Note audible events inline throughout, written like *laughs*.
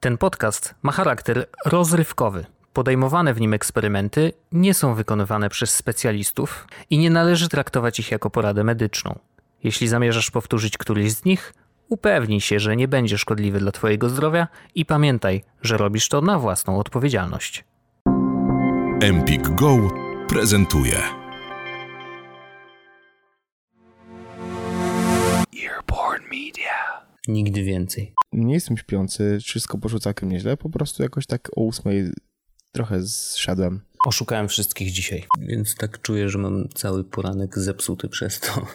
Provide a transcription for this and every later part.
Ten podcast ma charakter rozrywkowy. Podejmowane w nim eksperymenty nie są wykonywane przez specjalistów i nie należy traktować ich jako poradę medyczną. Jeśli zamierzasz powtórzyć któryś z nich, upewnij się, że nie będzie szkodliwy dla Twojego zdrowia i pamiętaj, że robisz to na własną odpowiedzialność. Empik Go prezentuje. Earborn Media. Nigdy więcej. Nie jestem śpiący, wszystko poszło całkiem nieźle, po prostu jakoś tak o ósmej trochę zszedłem. Oszukałem wszystkich dzisiaj, więc tak czuję, że mam cały poranek zepsuty przez to.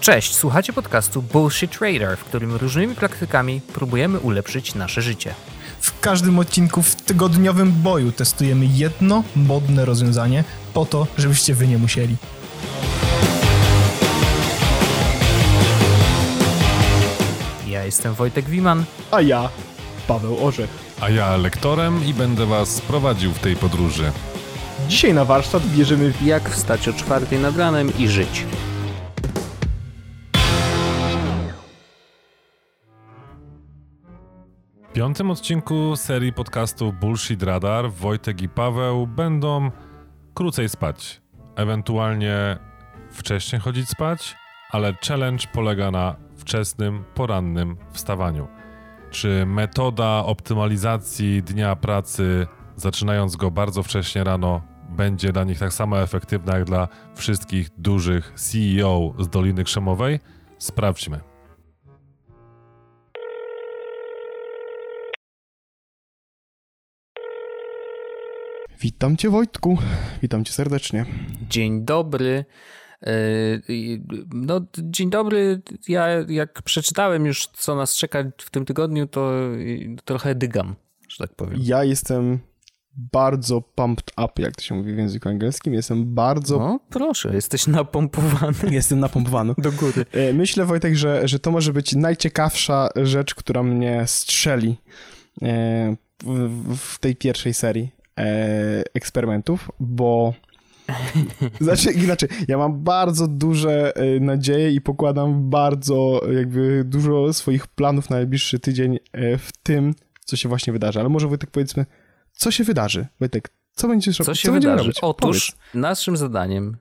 Cześć, słuchacie podcastu Bullshit Radar, w którym różnymi praktykami próbujemy ulepszyć nasze życie. W każdym odcinku w tygodniowym boju testujemy jedno modne rozwiązanie po to, żebyście wy nie musieli. Jestem Wojtek Wiman. A ja, Paweł Orzech. A ja lektorem i będę was prowadził w tej podróży. Dzisiaj na warsztat bierzemy Jak wstać o czwartej nad ranem i żyć. W piątym odcinku serii podcastu Bullshit Radar Wojtek i Paweł będą krócej spać. Ewentualnie wcześniej chodzić spać, ale challenge polega na wczesnym, porannym wstawaniu. Czy metoda optymalizacji dnia pracy, zaczynając go bardzo wcześnie rano, będzie dla nich tak samo efektywna jak dla wszystkich dużych CEO z Doliny Krzemowej? Sprawdźmy. Witam cię Wojtku, witam cię serdecznie. Dzień dobry. I- No, dzień dobry. Ja jak przeczytałem już, co nas czeka w tym tygodniu, to trochę dygam, że tak powiem. Ja jestem bardzo pumped up, jak to się mówi w języku angielskim. Jestem bardzo... No, proszę, jesteś napompowany *laughs* Jestem napompowany. do góry. E, Myślę, Wojtek, że, że to może być najciekawsza rzecz, która mnie strzeli e, w, tej pierwszej serii e, eksperymentów, bo *laughs* znaczy, inaczej, ja mam bardzo duże e, nadzieje i pokładam bardzo jakby dużo swoich planów na najbliższy tydzień e, w tym, co się właśnie wydarzy. Ale może Wojtek powiedzmy, co się wydarzy? Wojtek, co będziesz Co się będziemy wydarzy? robić? Otóż Powiedz. naszym zadaniem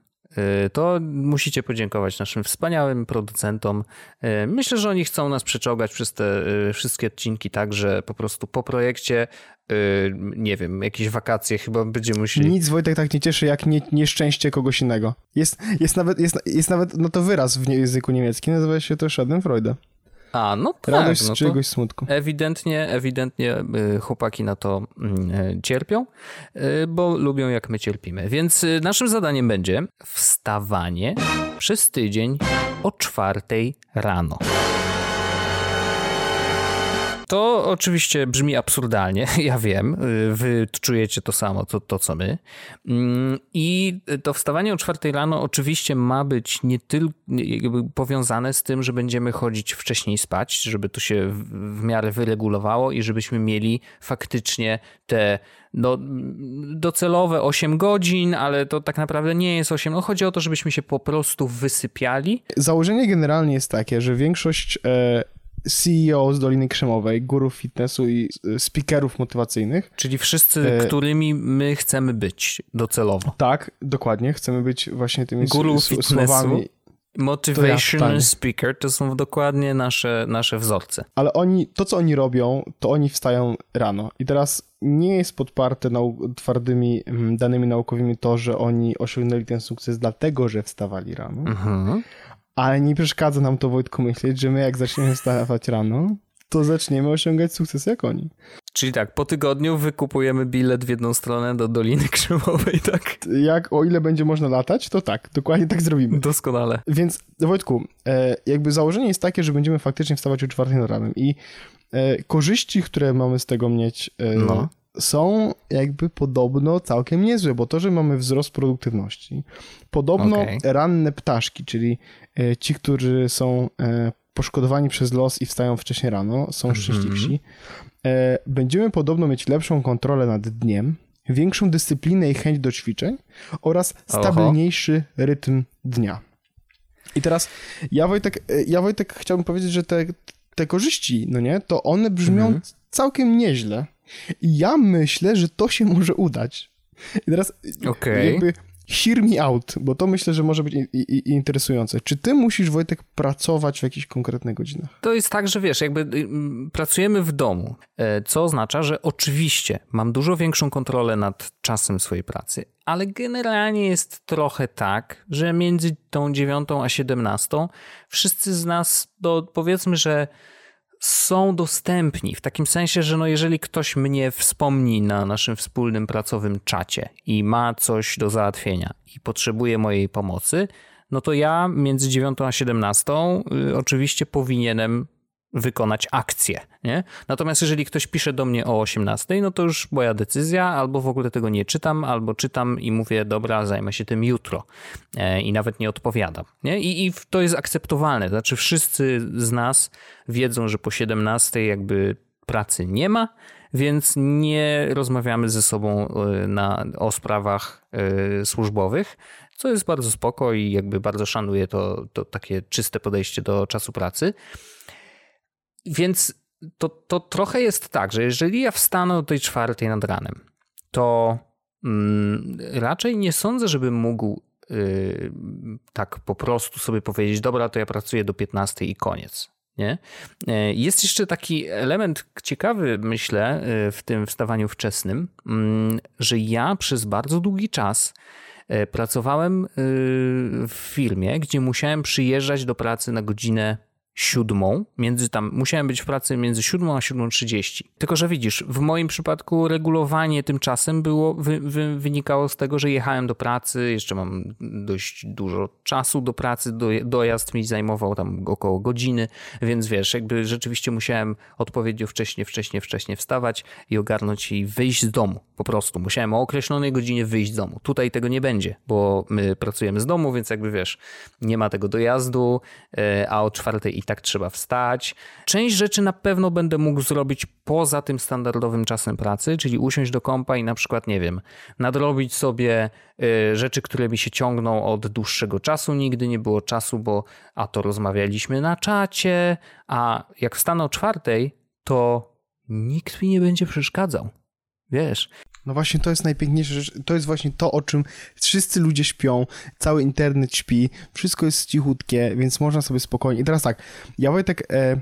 to musicie podziękować naszym wspaniałym producentom. Y, Myślę, że oni chcą nas przeczołgać przez te y, wszystkie odcinki tak, że po prostu po projekcie, y, nie wiem, jakieś wakacje chyba będziemy musieli... Nic Wojtek tak nie cieszy, jak nie, nieszczęście kogoś innego. Jest, jest, nawet, jest, jest nawet no to wyraz w języku niemieckim, nazywa się to Schadenfreude. A, no tak, Radość z no czyjegoś smutku. ewidentnie, ewidentnie y, chłopaki na to mm, y, cierpią, y, bo lubią jak my cierpimy. Więc y, naszym zadaniem będzie wstawanie przez tydzień o czwartej rano. To oczywiście brzmi absurdalnie, *laughs* ja wiem, wy czujecie to samo, to, to co my. Mm, I to wstawanie o czwartej rano oczywiście ma być nie tylko powiązane z tym, że będziemy chodzić wcześniej spać, żeby to się w, miarę wyregulowało i żebyśmy mieli faktycznie te no, docelowe 8 godzin, ale to tak naprawdę nie jest 8. No, chodzi o to, żebyśmy się po prostu wysypiali Założenie generalnie jest takie, że większość e, CEO z Doliny Krzemowej, górów fitnessu i e, speakerów motywacyjnych, Czyli wszyscy, E, którymi my chcemy być docelowo. tak, dokładnie, chcemy być właśnie tymi Guru s- s- fitnessu. słowami, Motivation totalnie. speaker to są dokładnie nasze, nasze wzorce. ale oni, to co oni robią, to oni wstają rano. I teraz nie jest podparte nau- twardymi mm, danymi naukowymi to, że oni osiągnęli ten sukces dlatego, że wstawali rano. Mhm. Ale nie przeszkadza nam to, Wojtku, myśleć, że my jak zaczniemy wstawać rano, to zaczniemy osiągać sukces jak oni. Czyli tak, po tygodniu wykupujemy bilet w jedną stronę do Doliny Krzemowej, *laughs* tak? Jak, o ile będzie można latać, to tak, dokładnie tak zrobimy. Doskonale. Więc, Wojtku, e, jakby założenie jest takie, że będziemy faktycznie wstawać o czwartej nad ranem i e, korzyści, które mamy z tego mieć, e, No. Są jakby podobno całkiem niezłe, bo to, że mamy wzrost produktywności, podobno Okej. ranne ptaszki, czyli e, ci, którzy są e, poszkodowani przez los i wstają wcześniej rano, są Mhm. szczęśliwsi, e, będziemy podobno mieć lepszą kontrolę nad dniem, większą dyscyplinę i chęć do ćwiczeń oraz Oho. stabilniejszy rytm dnia. I teraz ja Wojtek, ja Wojtek chciałbym powiedzieć, że te, te korzyści, no nie, to one brzmią mhm. całkiem nieźle. I ja myślę, że to się może udać. I teraz okay. jakby hear me out, bo to myślę, że może być i, i, interesujące. Czy ty musisz, Wojtek, pracować w jakichś konkretnych godzinach? To jest tak, że wiesz, jakby y, pracujemy w domu, e, co oznacza, że oczywiście mam dużo większą kontrolę nad czasem swojej pracy, ale generalnie jest trochę tak, że między tą dziewiątą a siedemnastą wszyscy z nas, to powiedzmy, że są dostępni w takim sensie, że no jeżeli ktoś mnie wspomni na naszym wspólnym pracowym czacie i ma coś do załatwienia i potrzebuje mojej pomocy, no to ja między 9 a 17 y, oczywiście powinienem wykonać akcję. Nie? Natomiast jeżeli ktoś pisze do mnie o 18, no to już moja decyzja, albo w ogóle tego nie czytam, albo czytam i mówię, dobra, zajmę się tym jutro e, i nawet nie odpowiadam. Nie? I, I to jest akceptowalne. Znaczy, wszyscy z nas wiedzą, że po 17 jakby pracy nie ma, więc nie rozmawiamy ze sobą e, na, o sprawach y, służbowych, co jest bardzo spoko i jakby bardzo szanuję to, to takie czyste podejście do czasu pracy. Więc to, to trochę jest tak, że jeżeli ja wstanę o tej czwartej nad ranem, to mm, raczej nie sądzę, żebym mógł yy, tak po prostu sobie powiedzieć, dobra, to ja pracuję do 15 i koniec. Nie? Y, jest jeszcze taki element ciekawy, myślę, y, w tym wstawaniu wczesnym, mm, że ja przez bardzo długi czas y, pracowałem w firmie, gdzie musiałem przyjeżdżać do pracy na godzinę siódmą, między tam, musiałem być w pracy między siódmą a siódmą trzydzieści. Tylko, że widzisz, w moim przypadku regulowanie tym czasem było, wy, wy, wynikało z tego, że jechałem do pracy, jeszcze mam dość dużo czasu do pracy, do, dojazd mi zajmował tam około godziny, więc wiesz, jakby rzeczywiście musiałem odpowiednio wcześnie, wcześnie, wcześnie wstawać i ogarnąć i wyjść z domu, po prostu. Musiałem o określonej godzinie wyjść z domu. Tutaj tego nie będzie, bo my pracujemy z domu, więc jakby wiesz, nie ma tego dojazdu, e, a o czwartej i tak trzeba wstać. Część rzeczy na pewno będę mógł zrobić poza tym standardowym czasem pracy, czyli usiąść do kompa i na przykład, nie wiem, nadrobić sobie y, rzeczy, które mi się ciągną od dłuższego czasu. Nigdy nie było czasu, bo a to rozmawialiśmy na czacie, a jak wstanę o czwartej, to nikt mi nie będzie przeszkadzał. Wiesz, no właśnie to jest najpiękniejsze rzecz. To jest właśnie to, o czym wszyscy ludzie śpią, cały internet śpi, wszystko jest cichutkie, więc można sobie spokojnie. I teraz tak, ja Wojtek, e,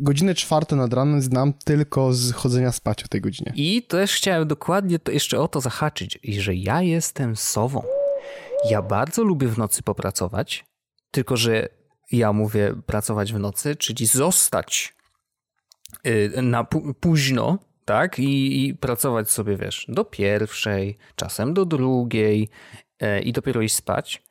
godzinę czwartą nad ranem znam tylko z chodzenia spać o tej godzinie. I też chciałem dokładnie to jeszcze o to zahaczyć, że ja jestem sową. Ja bardzo lubię w nocy popracować, tylko że ja mówię pracować w nocy, czyli zostać y, na późno tak? I, I, pracować sobie, wiesz, do pierwszej, czasem do drugiej e, i dopiero iść spać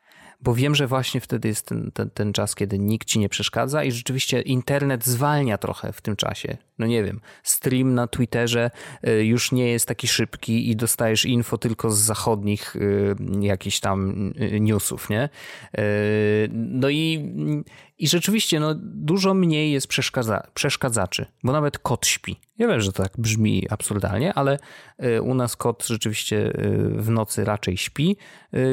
bo wiem, że właśnie wtedy jest ten, ten, ten czas, kiedy nikt ci nie przeszkadza i rzeczywiście internet zwalnia trochę w tym czasie. No nie wiem, stream na Twitterze y, już nie jest taki szybki i dostajesz info tylko z zachodnich y, jakichś tam y, newsów, nie? No i, i rzeczywiście no, dużo mniej jest przeszkadza, przeszkadzaczy, bo nawet kot śpi. Ja wiem, że to tak brzmi absurdalnie, ale u nas kot rzeczywiście w nocy raczej śpi,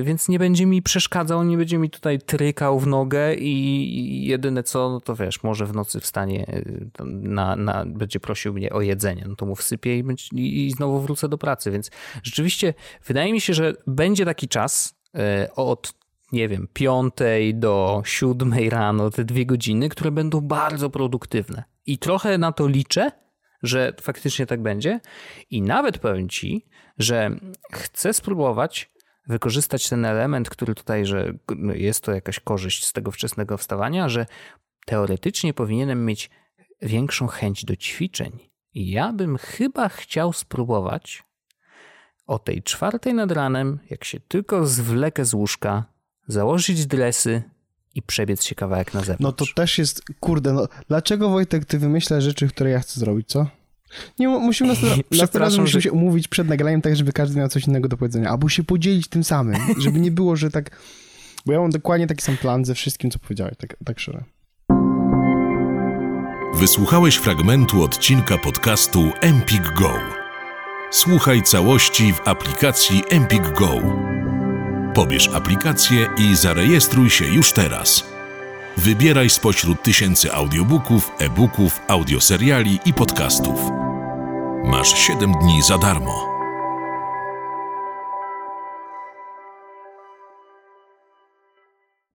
więc nie będzie mi przeszkadzał, nie będzie mi tutaj trykał w nogę i jedyne co, no to wiesz, może w nocy wstanie y, na, na, będzie prosił mnie o jedzenie, no to mu wsypię i, i znowu wrócę do pracy, więc rzeczywiście wydaje mi się, że będzie taki czas y, od nie wiem, piątej do siódmej rano, te dwie godziny, które będą bardzo produktywne. I trochę na to liczę, że faktycznie tak będzie. I nawet powiem ci, że chcę spróbować wykorzystać ten element, który tutaj, że jest to jakaś korzyść z tego wczesnego wstawania, że teoretycznie powinienem mieć większą chęć do ćwiczeń. I ja bym chyba chciał spróbować o tej czwartej nad ranem, jak się tylko zwlekę z łóżka, założyć dresy i przebiec się kawałek na zewnątrz. No to też jest, kurde, no dlaczego Wojtek, ty wymyślasz rzeczy, które ja chcę zrobić, co? Nie, musimy *laughs* następnym musimy że... się umówić przed nagraniem, tak żeby każdy miał coś innego do powiedzenia, albo się podzielić tym samym, *laughs* żeby nie było, że tak... Bo ja mam dokładnie taki sam plan ze wszystkim, co powiedziałeś, tak, tak szczerze. Wysłuchałeś fragmentu odcinka podcastu Empik Go. Słuchaj całości w aplikacji Empik Go. Pobierz aplikację i zarejestruj się już teraz. Wybieraj spośród tysięcy audiobooków, e-booków, audioseriali i podcastów. Masz 7 dni za darmo.